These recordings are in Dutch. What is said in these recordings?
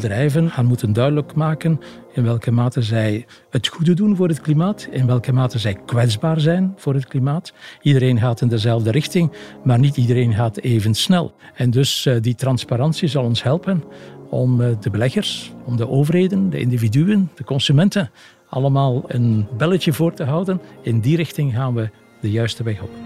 bedrijven gaan moeten duidelijk maken in welke mate zij het goede doen voor het klimaat, in welke mate zij kwetsbaar zijn voor het klimaat. Iedereen gaat in dezelfde richting, maar niet iedereen gaat even snel. En dus uh, die transparantie zal ons helpen om uh, de beleggers, om de overheden, de individuen, de consumenten allemaal een belletje voor te houden. In die richting gaan we de juiste weg op.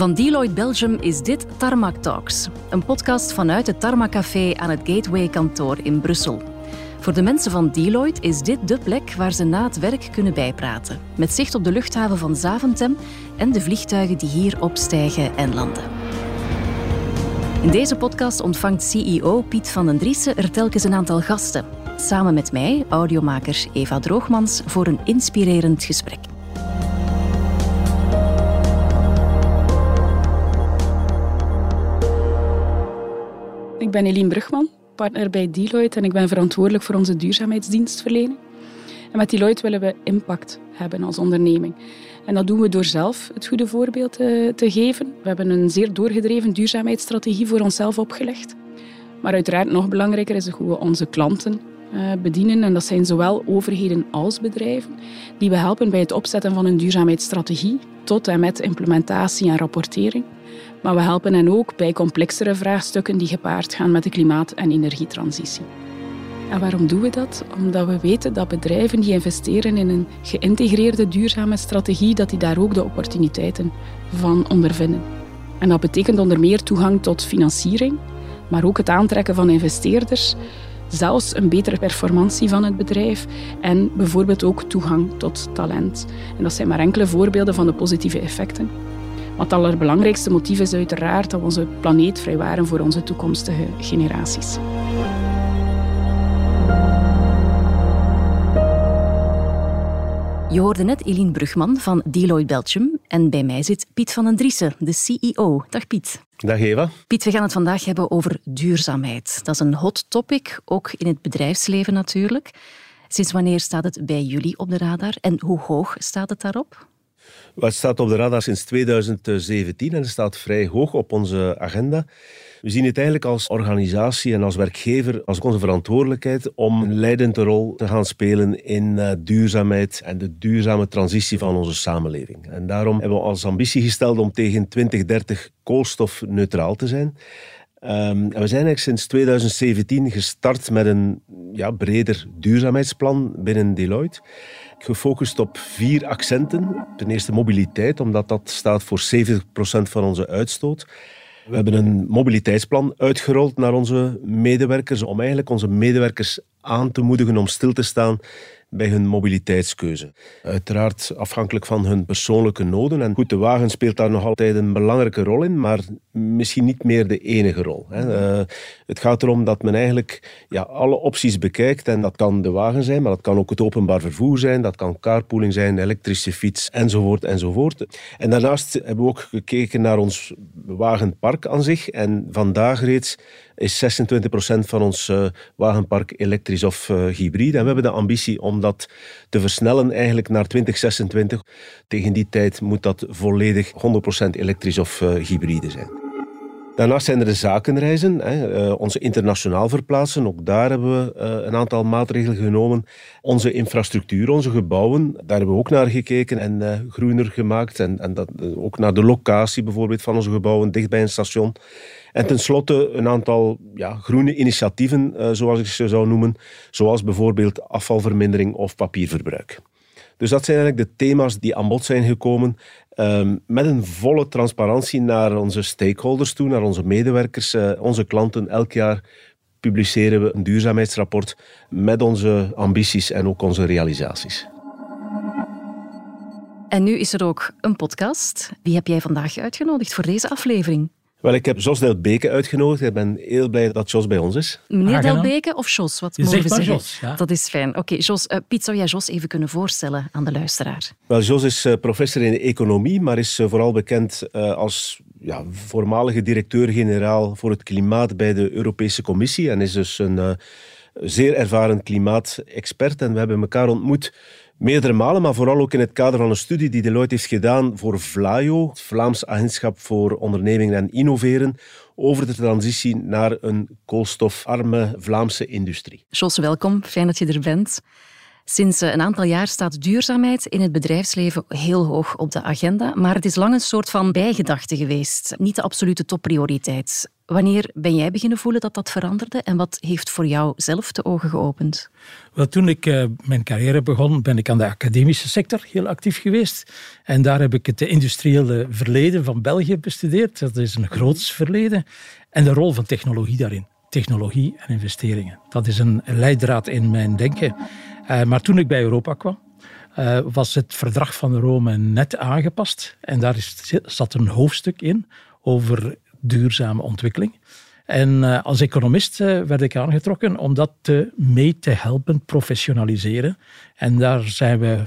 Van Deloitte Belgium is dit Tarmac Talks, een podcast vanuit het Tarmac Café aan het Gateway kantoor in Brussel. Voor de mensen van Deloitte is dit de plek waar ze na het werk kunnen bijpraten, met zicht op de luchthaven van Zaventem en de vliegtuigen die hier opstijgen en landen. In deze podcast ontvangt CEO Piet van den Driessen er telkens een aantal gasten. Samen met mij, audiomaker Eva Droogmans, voor een inspirerend gesprek. Ik ben Eline Brugman, partner bij Deloitte en ik ben verantwoordelijk voor onze duurzaamheidsdienstverlening. En met Deloitte willen we impact hebben als onderneming. En dat doen we door zelf het goede voorbeeld te, te geven. We hebben een zeer doorgedreven duurzaamheidsstrategie voor onszelf opgelegd. Maar uiteraard nog belangrijker is hoe we onze klanten uh, bedienen. En dat zijn zowel overheden als bedrijven die we helpen bij het opzetten van een duurzaamheidsstrategie tot en met implementatie en rapportering. Maar we helpen hen ook bij complexere vraagstukken die gepaard gaan met de klimaat- en energietransitie. En waarom doen we dat? Omdat we weten dat bedrijven die investeren in een geïntegreerde duurzame strategie, dat die daar ook de opportuniteiten van ondervinden. En dat betekent onder meer toegang tot financiering, maar ook het aantrekken van investeerders, zelfs een betere performantie van het bedrijf en bijvoorbeeld ook toegang tot talent. En dat zijn maar enkele voorbeelden van de positieve effecten. Maar het allerbelangrijkste motief is uiteraard dat we onze planeet vrijwaren voor onze toekomstige generaties. Je hoorde net Eline Brugman van Deloitte Belgium en bij mij zit Piet van den Driessen, de CEO. Dag Piet. Dag Eva. Piet, we gaan het vandaag hebben over duurzaamheid. Dat is een hot topic, ook in het bedrijfsleven natuurlijk. Sinds wanneer staat het bij jullie op de radar en hoe hoog staat het daarop? Het staat op de radar sinds 2017 en staat vrij hoog op onze agenda. We zien het eigenlijk als organisatie en als werkgever als onze verantwoordelijkheid om een leidende rol te gaan spelen in uh, duurzaamheid en de duurzame transitie van onze samenleving. En daarom hebben we als ambitie gesteld om tegen 2030 koolstofneutraal te zijn. En we zijn eigenlijk sinds 2017 gestart met een ja, breder duurzaamheidsplan binnen Deloitte gefocust op vier accenten. Ten eerste mobiliteit, omdat dat staat voor 70% van onze uitstoot. We hebben een mobiliteitsplan uitgerold naar onze medewerkers om eigenlijk onze medewerkers aan te moedigen om stil te staan bij hun mobiliteitskeuze. Uiteraard afhankelijk van hun persoonlijke noden. En goed, de wagen speelt daar nog altijd een belangrijke rol in, maar misschien niet meer de enige rol. Hè. Uh, het gaat erom dat men eigenlijk ja, alle opties bekijkt. En dat kan de wagen zijn, maar dat kan ook het openbaar vervoer zijn. Dat kan carpooling zijn, elektrische fiets, enzovoort, enzovoort. En daarnaast hebben we ook gekeken naar ons wagenpark aan zich. En vandaag reeds is 26% van ons uh, wagenpark elektrisch of uh, hybride. En we hebben de ambitie om dat te versnellen eigenlijk naar 2026. Tegen die tijd moet dat volledig 100% elektrisch of hybride zijn. Daarnaast zijn er de zakenreizen, hè, uh, onze internationaal verplaatsen. Ook daar hebben we uh, een aantal maatregelen genomen. Onze infrastructuur, onze gebouwen, daar hebben we ook naar gekeken en uh, groener gemaakt. En, en dat, ook naar de locatie bijvoorbeeld van onze gebouwen, dicht bij een station. En tenslotte een aantal ja, groene initiatieven, zoals ik ze zou noemen, zoals bijvoorbeeld afvalvermindering of papierverbruik. Dus dat zijn eigenlijk de thema's die aan bod zijn gekomen uh, met een volle transparantie naar onze stakeholders toe, naar onze medewerkers, uh, onze klanten. Elk jaar publiceren we een duurzaamheidsrapport met onze ambities en ook onze realisaties. En nu is er ook een podcast. Wie heb jij vandaag uitgenodigd voor deze aflevering? Wel, ik heb Jos Delbeke uitgenodigd. Ik ben heel blij dat Jos bij ons is. Meneer Delbeke of Jos? Wat je mogen zegt we zeggen? Jos, ja. Dat is fijn. Oké, okay, Jos. Uh, Piet, zou jij Jos even kunnen voorstellen aan de luisteraar? Wel, Jos is uh, professor in economie, maar is uh, vooral bekend als ja, voormalige directeur-generaal voor het klimaat bij de Europese Commissie en is dus een zeer ervaren klimaatexpert. En we hebben elkaar ontmoet Meerdere malen, maar vooral ook in het kader van een studie die Deloitte heeft gedaan voor VLAIO, het Vlaams Agentschap voor Ondernemingen en Innoveren, over de transitie naar een koolstofarme Vlaamse industrie. Jos, welkom. Fijn dat je er bent. Sinds eh, een aantal jaar staat duurzaamheid in het bedrijfsleven heel hoog op de agenda, maar het is lang een soort van bijgedachte geweest, niet de absolute topprioriteit. Wanneer ben jij beginnen voelen dat dat veranderde en wat heeft voor jou zelf de ogen geopend? Wel, toen ik uh, mijn carrière begon, ben ik aan de academische sector heel actief geweest. En daar heb ik het industriële verleden van België bestudeerd. Dat is een groots verleden. En de rol van technologie daarin. Technologie en investeringen. Dat is een leidraad in mijn denken. Uh, maar toen ik bij Europa kwam, uh, was het verdrag van Rome net aangepast. En daar is, zat een hoofdstuk in over duurzame ontwikkeling. En uh, als economist werd ik aangetrokken om dat mee te helpen professionaliseren. En daar zijn we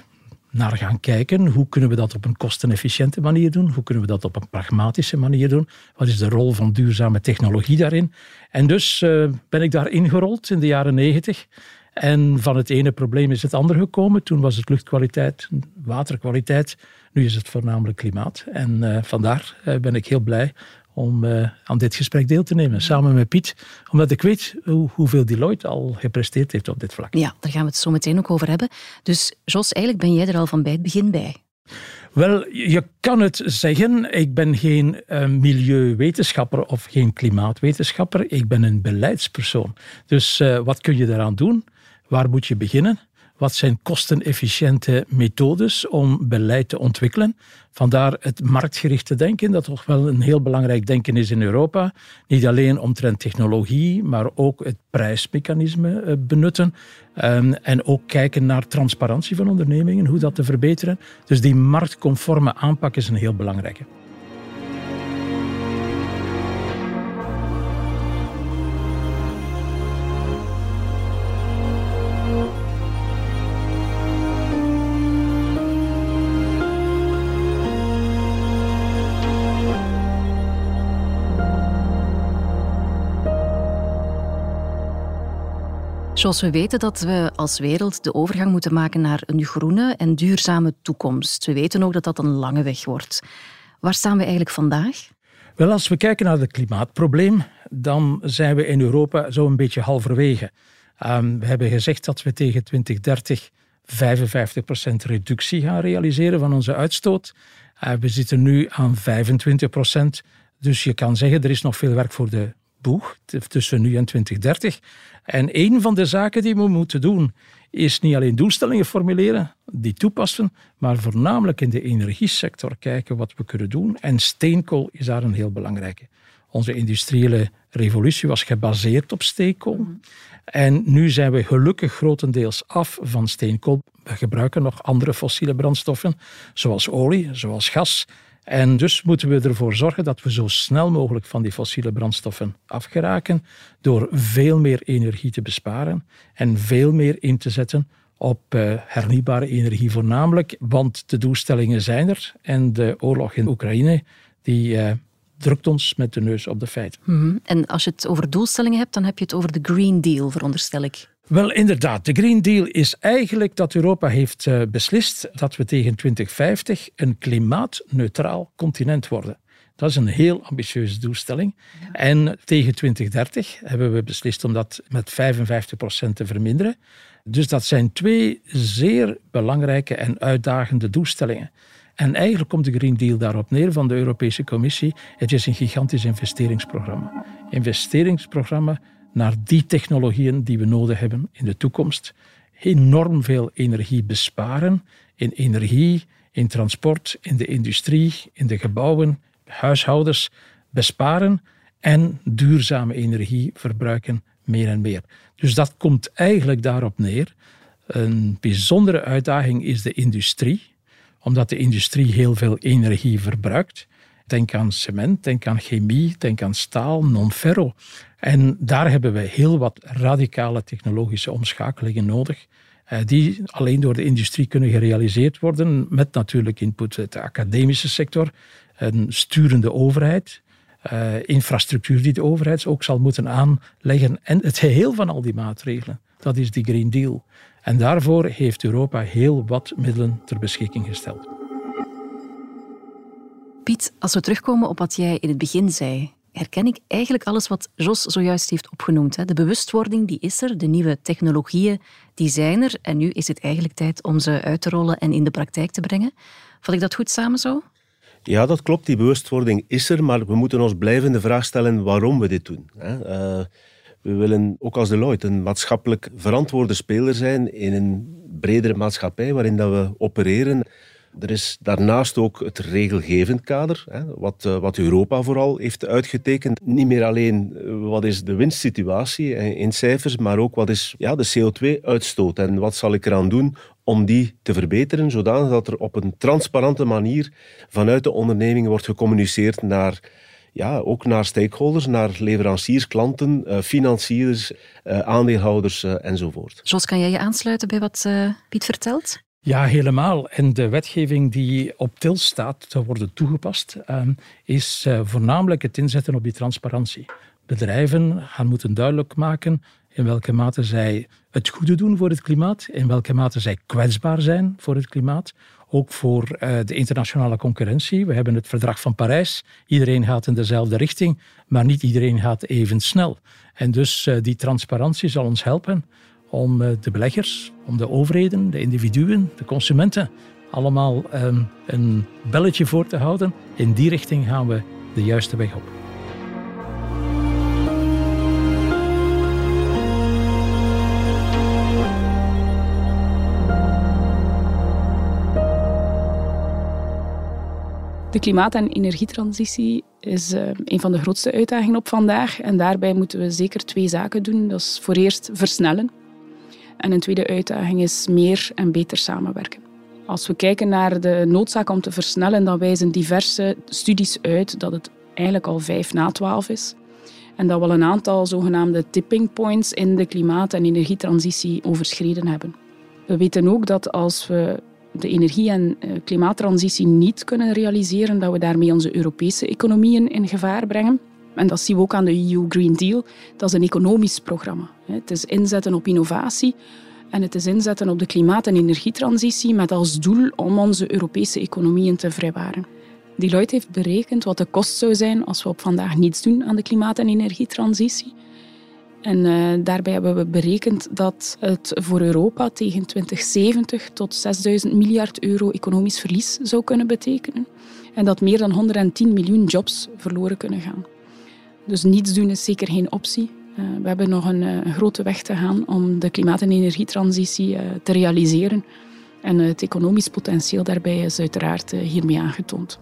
naar gaan kijken. Hoe kunnen we dat op een kostenefficiënte manier doen? Hoe kunnen we dat op een pragmatische manier doen? Wat is de rol van duurzame technologie daarin? En dus ben ik daar ingerold in de jaren negentig. En van het ene probleem is het andere gekomen. Toen was het luchtkwaliteit, waterkwaliteit. Nu is het voornamelijk klimaat. En uh, vandaar uh, ben ik heel blij om uh, aan dit gesprek deel te nemen, samen met Piet. Omdat ik weet hoe, hoeveel Deloitte al gepresteerd heeft op dit vlak. Ja, daar gaan we het zo meteen ook over hebben. Dus Jos, eigenlijk ben jij er al van bij het begin bij. Wel, je kan het zeggen. Ik ben geen uh, milieuwetenschapper of geen klimaatwetenschapper. Ik ben een beleidspersoon. Dus uh, wat kun je daaraan doen? Waar moet je beginnen? Wat zijn kostenefficiënte methodes om beleid te ontwikkelen? Vandaar het marktgerichte denken, dat toch wel een heel belangrijk denken is in Europa. Niet alleen omtrent technologie, maar ook het prijsmechanisme eh, benutten. Ehm, en ook kijken naar transparantie van ondernemingen, hoe dat te verbeteren. Dus die marktconforme aanpak is een heel belangrijke. Zoals we weten dat we als wereld de overgang moeten maken naar een groene en duurzame toekomst. We weten ook dat dat een lange weg wordt. Waar staan we eigenlijk vandaag? Wel, als we kijken naar het klimaatprobleem, dan zijn we in Europa zo een beetje halverwege. Um, we hebben gezegd dat we tegen 2030 55% reductie gaan realiseren van onze uitstoot. Uh, we zitten nu aan 25%. Dus je kan zeggen, er is nog veel werk voor de boeg tussen nu en 2030. En een van de zaken die we moeten doen, is niet alleen doelstellingen formuleren, die toepassen, maar voornamelijk in de energiesector kijken wat we kunnen doen. En steenkool is daar een heel belangrijke. Onze industriële revolutie was gebaseerd op steenkool. Mhm. En nu zijn we gelukkig grotendeels af van steenkool. We gebruiken nog andere fossiele brandstoffen, zoals olie, zoals gas. En dus moeten we ervoor zorgen dat we zo snel mogelijk van die fossiele brandstoffen afgeraken door veel meer energie te besparen en veel meer in te zetten op uh, hernieuwbare energie voornamelijk, want de doelstellingen zijn er en de oorlog in Oekraïne die uh, drukt ons met de neus op de feiten. -hmm. En als je het over doelstellingen hebt, dan heb je het over de Green Deal, veronderstel ik. Wel, inderdaad. De Green Deal is eigenlijk dat Europa heeft uh, beslist dat we tegen 2050 een klimaatneutraal continent worden. Dat is een heel ambitieuze doelstelling. Ja. En tegen 2030 hebben we beslist om dat met 55% te verminderen. Dus dat zijn twee zeer belangrijke en uitdagende doelstellingen. En eigenlijk komt de Green Deal daarop neer van de Europese Commissie. Het is een gigantisch investeringsprogramma. Investeringsprogramma naar die technologieën die we nodig hebben in de toekomst. Enorm veel energie besparen in energie, in transport, in de industrie, in de gebouwen, huishoudens besparen en duurzame energie verbruiken meer en meer. Dus dat komt eigenlijk daarop neer. Een bijzondere uitdaging is de industrie, omdat de industrie heel veel energie verbruikt. Denk aan cement, denk aan chemie, denk aan staal, non-ferro. En daar hebben we heel wat radicale technologische omschakelingen nodig, eh, die alleen door de industrie kunnen gerealiseerd worden, met natuurlijk input uit de academische sector, een sturende overheid, uh, infrastructuur die de overheid ook zal moeten aanleggen en het geheel van al die maatregelen. Dat is die Green Deal. En daarvoor heeft Europa heel wat middelen ter beschikking gesteld. Piet, als we terugkomen op wat jij in het begin zei, herken ik eigenlijk alles wat Jos zojuist heeft opgenoemd. De bewustwording die is er, de nieuwe technologieën die zijn er en nu is het eigenlijk tijd om ze uit te rollen en in de praktijk te brengen. Vat ik dat goed samen zo? Ja, dat klopt. Die bewustwording is er, maar we moeten ons blijven de vraag stellen waarom we dit doen. Eh, we willen ook als Deloitte een maatschappelijk verantwoorde speler zijn in een bredere maatschappij waarin dat we opereren. Er is daarnaast ook het regelgevend kader, wat, eh, wat Europa vooral heeft uitgetekend. Niet meer alleen eh, wat is de winstsituatie in cijfers, maar ook wat is ja, de CO2-uitstoot en wat zal ik eraan doen om die te verbeteren, zodanig dat er op een transparante manier vanuit de onderneming wordt gecommuniceerd naar ja, ook naar stakeholders, naar leveranciers, klanten, eh, financiers, aandeelhouders enzovoort. Jos, kan jij je aansluiten bij wat Piet vertelt? Ja, helemaal. En de wetgeving die op til staat te worden toegepast, ehm, is uh, voornamelijk het inzetten op die transparantie. Bedrijven gaan moeten duidelijk maken in welke mate zij het goede doen voor het klimaat, in welke mate zij kwetsbaar zijn voor het klimaat, ook voor uh, de internationale concurrentie. We hebben het verdrag van Parijs. Iedereen gaat in dezelfde richting, maar niet iedereen gaat even snel. En dus uh, die transparantie zal ons helpen om eh, de beleggers, om de overheden, de individuen, de consumenten allemaal ehm, een belletje voor te houden. In die richting gaan we de juiste weg op. De klimaat- en energietransitie is uh, een van de grootste uitdagingen op vandaag. En daarbij moeten we zeker twee zaken doen. Dat is voor eerst versnellen. En een tweede uitdaging is meer en beter samenwerken. Als we kijken naar de noodzaak om te versnellen, dan wijzen diverse studies uit dat het eigenlijk al vijf na twaalf is. En dat we al een aantal zogenaamde tipping points in de klimaat- en energietransitie overschreden hebben. We weten ook dat als we de energie- en eh, klimaattransitie niet kunnen realiseren, dat we daarmee onze Europese economieën in gevaar brengen. En dat zien we ook aan de EU Green Deal. Dat is een economisch programma. Het is inzetten op innovatie en het is inzetten op de klimaat- en energietransitie met als doel om onze Europese economieën te vrijwaren. Deloitte heeft berekend wat de kost zou zijn als we op vandaag niets doen aan de klimaat- en energietransitie. En uh, daarbij hebben we berekend dat het voor Europa tegen 2070 tot 6000 miljard euro economisch verlies zou kunnen betekenen. En dat meer dan 110 miljoen jobs verloren kunnen gaan. Dus niets doen is zeker geen optie. Uh, we hebben nog een, uh, grote weg te gaan om de klimaat- en energietransitie uh, te realiseren. En het economisch potentieel daarbij is uiteraard hiermee aangetoond.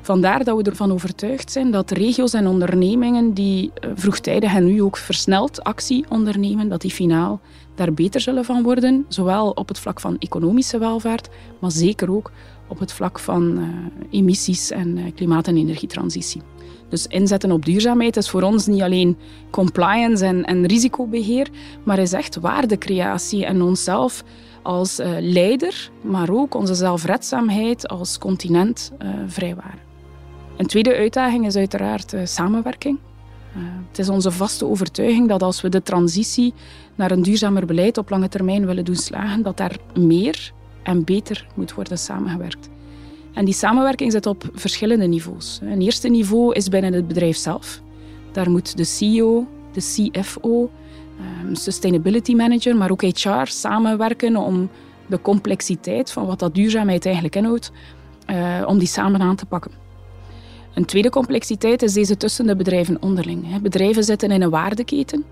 Vandaar dat we ervan overtuigd zijn dat regio's en ondernemingen die vroegtijdig en nu ook versneld actie ondernemen, dat die finaal daar beter zullen van worden. Zowel op het vlak van economische welvaart, maar zeker ook op het vlak van emissies en klimaat- en energietransitie. Dus inzetten op duurzaamheid is voor ons niet alleen compliance en, en risicobeheer, maar is echt waardecreatie en onszelf als uh, leider, maar ook onze zelfredzaamheid als continent vrijwaren. Een tweede uitdaging is uiteraard samenwerking. het is onze vaste overtuiging dat als we de transitie naar een duurzamer beleid op lange termijn willen doen slagen, dat daar meer en beter moet worden samengewerkt. En die samenwerking zit op verschillende niveaus. Een eerste niveau is binnen het bedrijf zelf. Daar moet de CEO, de CFO, um, sustainability manager, maar ook HR samenwerken om de complexiteit van wat dat duurzaamheid eigenlijk inhoudt, uh, om die samen aan te pakken. Een tweede complexiteit is deze tussen de bedrijven onderling. Bedrijven zitten in een waardeketen.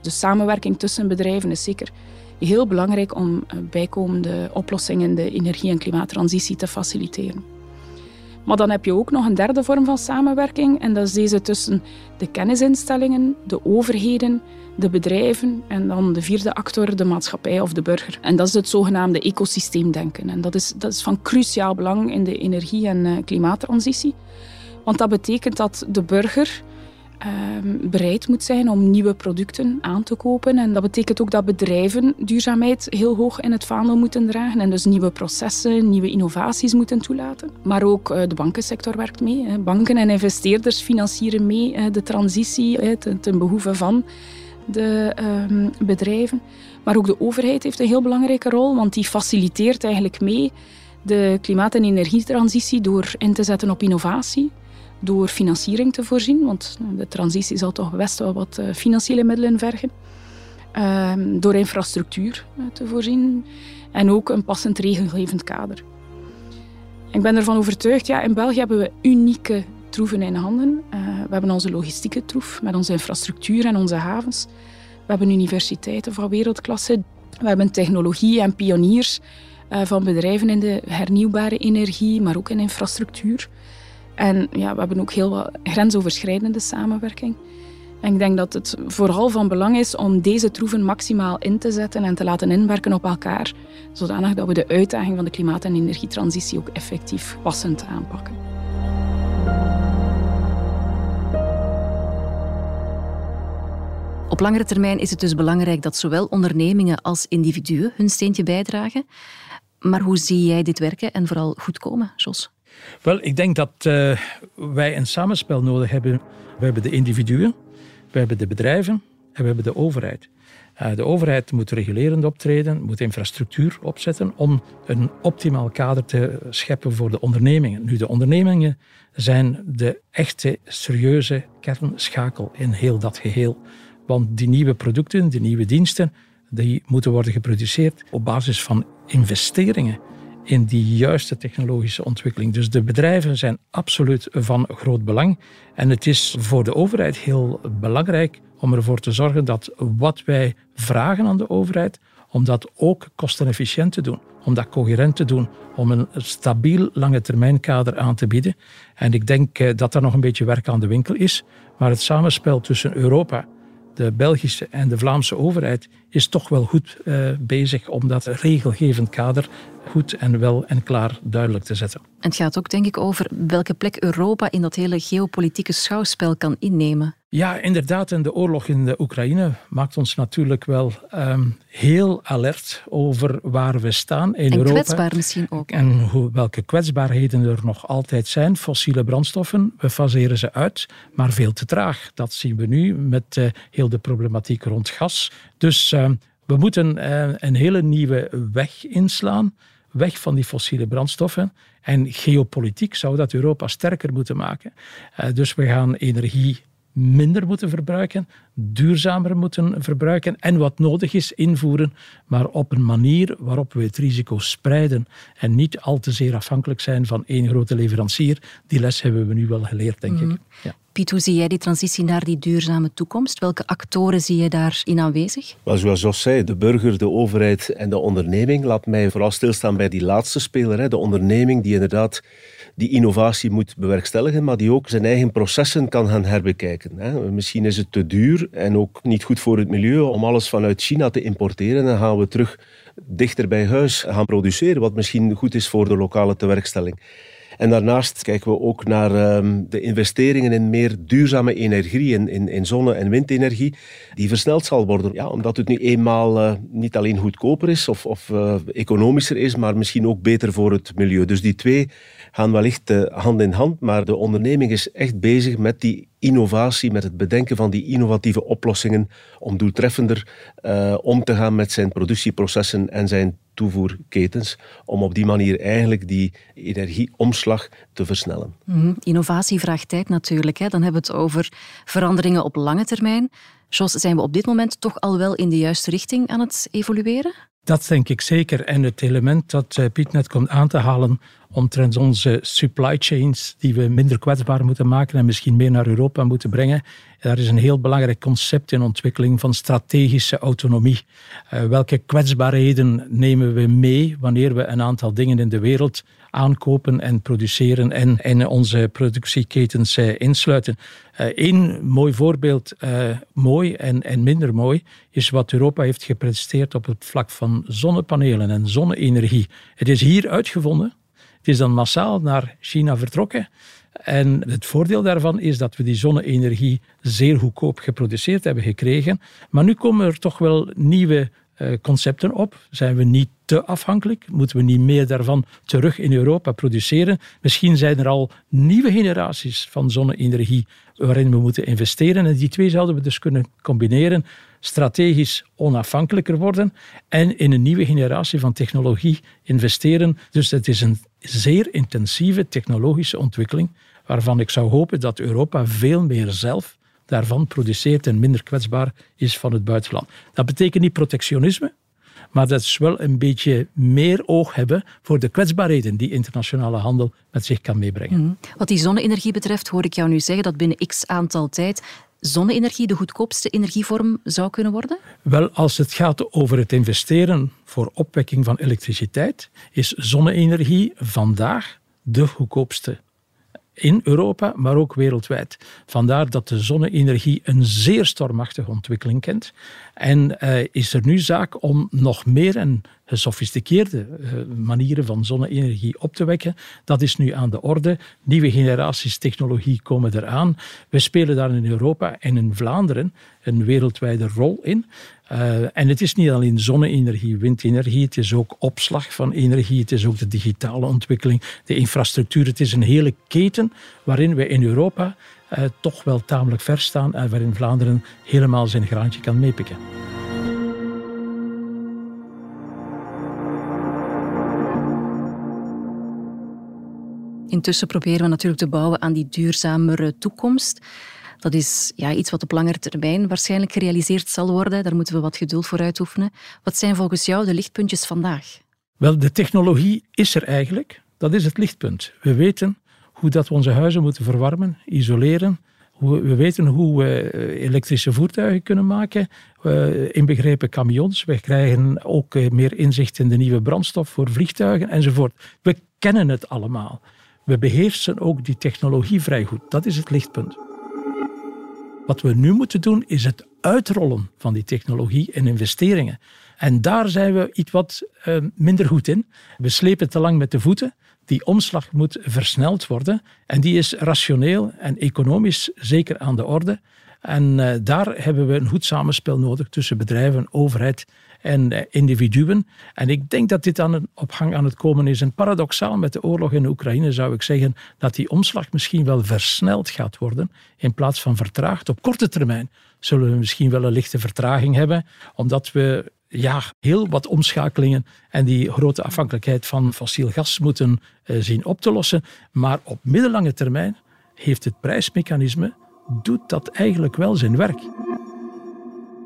Dus samenwerking tussen bedrijven is zeker heel belangrijk om eh, bijkomende oplossingen in de energie- en klimaattransitie te faciliteren. Maar dan heb je ook nog een derde vorm van samenwerking en dat is deze tussen de kennisinstellingen, de overheden, de bedrijven en dan de vierde actor, de maatschappij of de burger. En dat is het zogenaamde ecosysteemdenken. En dat is, dat is van cruciaal belang in de energie- en uh, klimaattransitie. Want dat betekent dat de burger Ehm, bereid moet zijn om nieuwe producten aan te kopen. En dat betekent ook dat bedrijven duurzaamheid heel hoog in het vaandel moeten dragen en dus nieuwe processen, nieuwe innovaties moeten toelaten. Maar ook uh, de bankensector werkt mee. Hè. Banken en investeerders financieren mee uh, de transitie ten, ten behoeve van de ehm, bedrijven. Maar ook de overheid heeft een heel belangrijke rol, want die faciliteert eigenlijk mee de klimaat- en energietransitie door in te zetten op innovatie, door financiering te voorzien, want de transitie zal toch best wel wat eh, financiële middelen vergen, ehm, door infrastructuur eh, te voorzien en ook een passend regelgevend kader. Ik ben ervan overtuigd, ja, in België hebben we unieke troeven in handen. We hebben onze logistieke troef met onze infrastructuur en onze havens. We hebben universiteiten van wereldklasse. We hebben technologie en pioniers van bedrijven in de hernieuwbare energie, maar ook in infrastructuur. En ja, we hebben ook heel wat grensoverschrijdende samenwerking. En ik denk dat het vooral van belang is om deze troeven maximaal in te zetten en te laten inwerken op elkaar, zodanig dat we de uitdaging van de klimaat- en energietransitie ook effectief passend aanpakken. Op langere termijn is het dus belangrijk dat zowel ondernemingen als individuen hun steentje bijdragen. Maar hoe zie jij dit werken en vooral goed komen, Jos? Wel, ik denk dat uh, wij een samenspel nodig hebben. We hebben de individuen, we hebben de bedrijven en we hebben de overheid. Uh, de overheid moet regulerend optreden, moet infrastructuur opzetten om een optimaal kader te scheppen voor de ondernemingen. Nu, de ondernemingen zijn de echte, serieuze kernschakel in heel dat geheel. Want die nieuwe producten, die nieuwe diensten, die moeten worden geproduceerd op basis van investeringen in die juiste technologische ontwikkeling. Dus de bedrijven zijn absoluut van groot belang. En het is voor de overheid heel belangrijk om ervoor te zorgen dat wat wij vragen aan de overheid, om dat ook kostenefficiënt te doen, om dat coherent te doen, om een stabiel lange termijnkader aan te bieden. En ik denk eh, dat er nog een beetje werk aan de winkel is, maar het samenspel tussen Europa de Belgische en de Vlaamse overheid is toch wel goed uh, bezig om dat regelgevend kader goed en wel en klaar duidelijk te zetten. En het gaat ook denk ik over welke plek Europa in dat hele geopolitieke schouwspel kan innemen. Ja, inderdaad. En de oorlog in de Oekraïne maakt ons natuurlijk wel um, heel alert over waar we staan in en Europa. En kwetsbaar misschien ook. En hoe, welke kwetsbaarheden er nog altijd zijn. Fossiele brandstoffen, we faseren ze uit, maar veel te traag. Dat zien we nu met uh, heel de problematiek rond gas. Dus uh, we moeten uh, een hele nieuwe weg inslaan weg van die fossiele brandstoffen. En geopolitiek zou dat Europa sterker moeten maken. Uh, dus we gaan energie minder moeten verbruiken, duurzamer moeten verbruiken en wat nodig is invoeren, maar op een manier waarop we het risico spreiden en niet al te zeer afhankelijk zijn van één grote leverancier. Die les hebben we nu wel geleerd, denk mm. ik. Ja. Hoe zie jij die transitie naar die duurzame toekomst? Welke actoren zie je daarin aanwezig? Wel, zoals Jos zei, de burger, de overheid en de onderneming. Laat mij vooral stilstaan bij die laatste speler, hè, de onderneming die inderdaad die innovatie moet bewerkstelligen, maar die ook zijn eigen processen kan gaan herbekijken. Hè. Misschien is het te duur en ook niet goed voor het milieu om alles vanuit China te importeren. Dan gaan we terug dichter bij huis gaan produceren, wat misschien goed is voor de lokale tewerkstelling. En daarnaast kijken we ook naar um, de investeringen in meer duurzame energie, in, in, zonne- en windenergie, die versneld zal worden. Ja, omdat het nu eenmaal uh, niet alleen goedkoper is of, of uh, economischer is, maar misschien ook beter voor het milieu. Dus die twee gaan wellicht uh, hand in hand, maar de onderneming is echt bezig met die innovatie, met het bedenken van die innovatieve oplossingen om doeltreffender uh, om te gaan met zijn productieprocessen en zijn toevoerketens, om op die manier eigenlijk die energieomslag te versnellen. Mm, innovatie vraagt tijd natuurlijk. Hè. Dan hebben we het over veranderingen op lange termijn. Jos, zijn we op dit moment toch al wel in de juiste richting aan het evolueren? Dat denk ik zeker. En het element dat eh, Piet net komt aan te halen omtrent onze supply chains, die we minder kwetsbaar moeten maken en misschien meer naar Europa moeten brengen. Daar is een heel belangrijk concept in ontwikkeling van strategische autonomie. Uh, welke kwetsbaarheden nemen we mee wanneer we een aantal dingen in de wereld aankopen en produceren en in onze productieketens uh, insluiten. Eén uh, mooi voorbeeld, mooi en, en minder mooi, is wat Europa heeft gepresteerd op het vlak van zonnepanelen en zonne-energie. Het is hier uitgevonden. Het is dan massaal naar China vertrokken. En het voordeel daarvan is dat we die zonne-energie zeer goedkoop geproduceerd hebben gekregen. Maar nu komen er toch wel nieuwe uh, concepten op. Zijn we niet te afhankelijk? Moeten we niet meer daarvan terug in Europa produceren? Misschien zijn er al nieuwe generaties van zonne-energie waarin we moeten investeren. En die twee zouden we dus kunnen combineren. Strategisch onafhankelijker worden en in een nieuwe generatie van technologie investeren. Dus het is een zeer intensieve technologische ontwikkeling waarvan ik zou hopen dat Europa veel meer zelf daarvan produceert en minder kwetsbaar is van het buitenland. Dat betekent niet protectionisme, maar dat is wel een beetje meer oog hebben voor de kwetsbaarheden die internationale handel met zich kan meebrengen. Mhm. Wat die zonne-energie betreft, hoor ik jou nu zeggen dat binnen x aantal tijd zonne-energie de goedkoopste energievorm zou kunnen worden? Wel, als het gaat over het investeren voor opwekking van elektriciteit, is zonne-energie vandaag de goedkoopste in Europa, maar ook wereldwijd. Vandaar dat de zonne-energie een zeer stormachtige ontwikkeling kent. En uh, is er nu zaak om nog meer en gesofisticeerde uh, manieren van zonne-energie op te wekken. Dat is nu aan de orde. Nieuwe generaties technologie komen eraan. We spelen daar in Europa en in Vlaanderen een wereldwijde rol in. Uh, en het is niet alleen zonne-energie, windenergie, het is ook opslag van energie, het is ook de digitale ontwikkeling, de infrastructuur. Het is een hele keten waarin we in Europa uh, toch wel tamelijk ver staan en waarin Vlaanderen helemaal zijn graantje kan meepikken. Intussen proberen we natuurlijk te bouwen aan die duurzamere toekomst. Dat is ja, iets wat op langere termijn waarschijnlijk gerealiseerd zal worden. Daar moeten we wat geduld voor uitoefenen. Wat zijn volgens jou de lichtpuntjes vandaag? Wel, de technologie is er eigenlijk. Dat is het lichtpunt. We weten hoe dat we onze huizen moeten verwarmen, isoleren. We weten hoe we eh, elektrische voertuigen kunnen maken, inbegrepen camions. We krijgen ook eh, meer inzicht in de nieuwe brandstof voor vliegtuigen enzovoort. We kennen het allemaal. We beheersen ook die technologie vrij goed. Dat is het lichtpunt. Wat we nu moeten doen is het uitrollen van die technologie en investeringen. En daar zijn we iets wat uh, minder goed in. We slepen te lang met de voeten. Die omslag moet versneld worden. En die is rationeel en economisch zeker aan de orde. En uh, daar hebben we een goed samenspel nodig tussen bedrijven, overheid en eh, individuen. En ik denk dat dit aan een opgang aan het komen is. En paradoxaal met de oorlog in Oekraïne zou ik zeggen dat die omslag misschien wel versneld gaat worden in plaats van vertraagd. Op korte termijn zullen we misschien wel een lichte vertraging hebben, omdat we ja, heel wat omschakelingen en die grote afhankelijkheid van fossiel gas moeten uh, zien op te lossen. Maar op middellange termijn heeft het prijsmechanisme, doet dat eigenlijk wel zijn werk.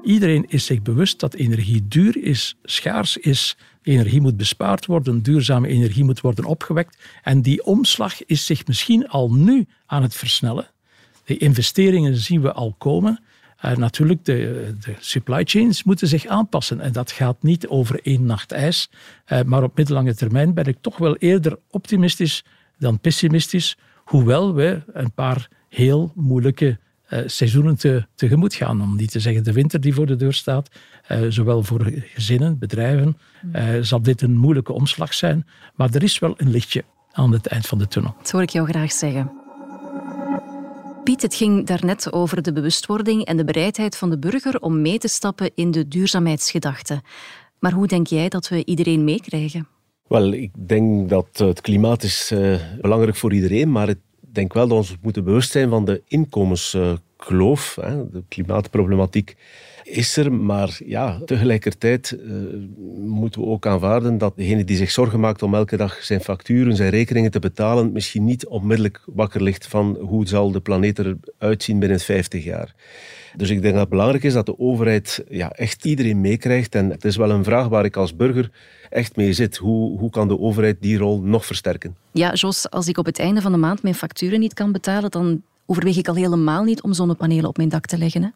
Iedereen is zich bewust dat energie duur is, schaars is. Energie moet bespaard worden, duurzame energie moet worden opgewekt. En die omslag is zich misschien al nu aan het versnellen. De investeringen zien we al komen. Uh, natuurlijk, de, de, supply chains moeten zich aanpassen. En dat gaat niet over één nacht ijs. Uh, maar op middellange termijn ben ik toch wel eerder optimistisch dan pessimistisch. Hoewel we een paar heel moeilijke uh, seizoenen te, tegemoet gaan. Om niet te zeggen de winter die voor de deur staat. Uh, zowel voor gezinnen, bedrijven, uh, zal dit een moeilijke omslag zijn. Maar er is wel een lichtje aan het eind van de tunnel. Dat hoor ik jou graag zeggen. Piet, het ging daarnet over de bewustwording en de bereidheid van de burger om mee te stappen in de duurzaamheidsgedachte. Maar hoe denk jij dat we iedereen meekrijgen? Wel, ik denk dat het klimaat is belangrijk voor iedereen, maar het denk wel dat we ons moeten bewust zijn van de inkomenskloof. De klimaatproblematiek is er, maar ja, tegelijkertijd uh, moeten we ook aanvaarden dat degene die zich zorgen maakt om elke dag zijn facturen, zijn rekeningen te betalen, misschien niet onmiddellijk wakker ligt van hoe zal de planeet eruit zien binnen 50 jaar. Dus ik denk dat het belangrijk is dat de overheid ja, echt iedereen meekrijgt. En het is wel een vraag waar ik als burger echt mee zit. Hoe, hoe kan de overheid die rol nog versterken? Ja, Jos, als ik op het einde van de maand mijn facturen niet kan betalen, dan overweeg ik al helemaal niet om zonnepanelen op mijn dak te leggen.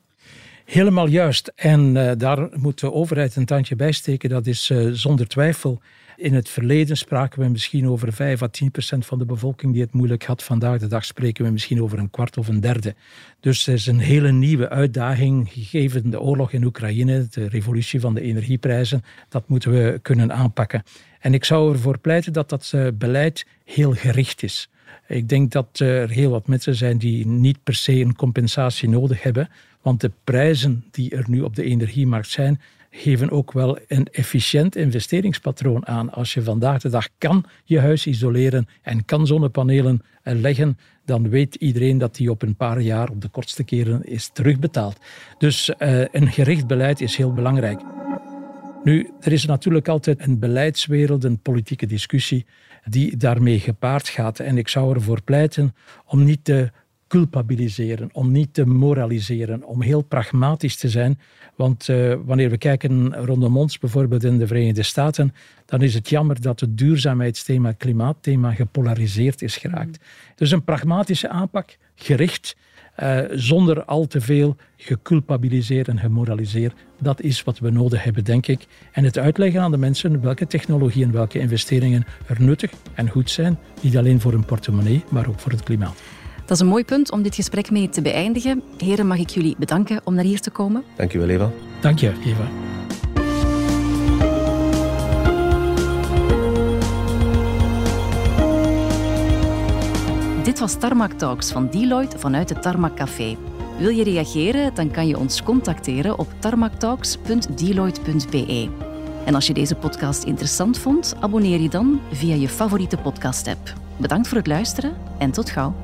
Helemaal juist. En uh, daar moet de overheid een tandje bij steken. Dat is uh, zonder twijfel. In het verleden spraken we misschien over 5 à 10 procent van de bevolking die het moeilijk had. Vandaag de dag spreken we misschien over een kwart of een derde. Dus het is een hele nieuwe uitdaging, gegeven de oorlog in Oekraïne, de revolutie van de energieprijzen. Dat moeten we kunnen aanpakken. En ik zou ervoor pleiten dat dat uh, beleid heel gericht is. Ik denk dat er heel wat mensen zijn die niet per se een compensatie nodig hebben. Want de prijzen die er nu op de energiemarkt zijn, geven ook wel een efficiënt investeringspatroon aan. Als je vandaag de dag kan je huis isoleren en kan zonnepanelen leggen, dan weet iedereen dat die op een paar jaar op de kortste keren is terugbetaald. Dus uh, een gericht beleid is heel belangrijk. Nu, er is natuurlijk altijd een beleidswereld, een politieke discussie die daarmee gepaard gaat. En ik zou ervoor pleiten om niet te culpabiliseren, om niet te moraliseren, om heel pragmatisch te zijn. Want uh, wanneer we kijken rondom ons, bijvoorbeeld in de Verenigde Staten, dan is het jammer dat het duurzaamheidsthema, klimaatthema gepolariseerd is geraakt. Dus een pragmatische aanpak, gericht, uh, zonder al te veel geculpabiliseerd en gemoraliseerd. Dat is wat we nodig hebben, denk ik. En het uitleggen aan de mensen welke technologieën en welke investeringen er nuttig en goed zijn. Niet alleen voor hun portemonnee, maar ook voor het klimaat. Dat is een mooi punt om dit gesprek mee te beëindigen. Heren, mag ik jullie bedanken om naar hier te komen? Dank je wel, Eva. Dank je, Eva. Dit was Tarmac Talks van Deloitte vanuit het Tarmac Café. Wil je reageren, dan kan je ons contacteren op tarmactalks.deloitte.be. En als je deze podcast interessant vond, abonneer je dan via je favoriete podcast-app. Bedankt voor het luisteren en tot gauw.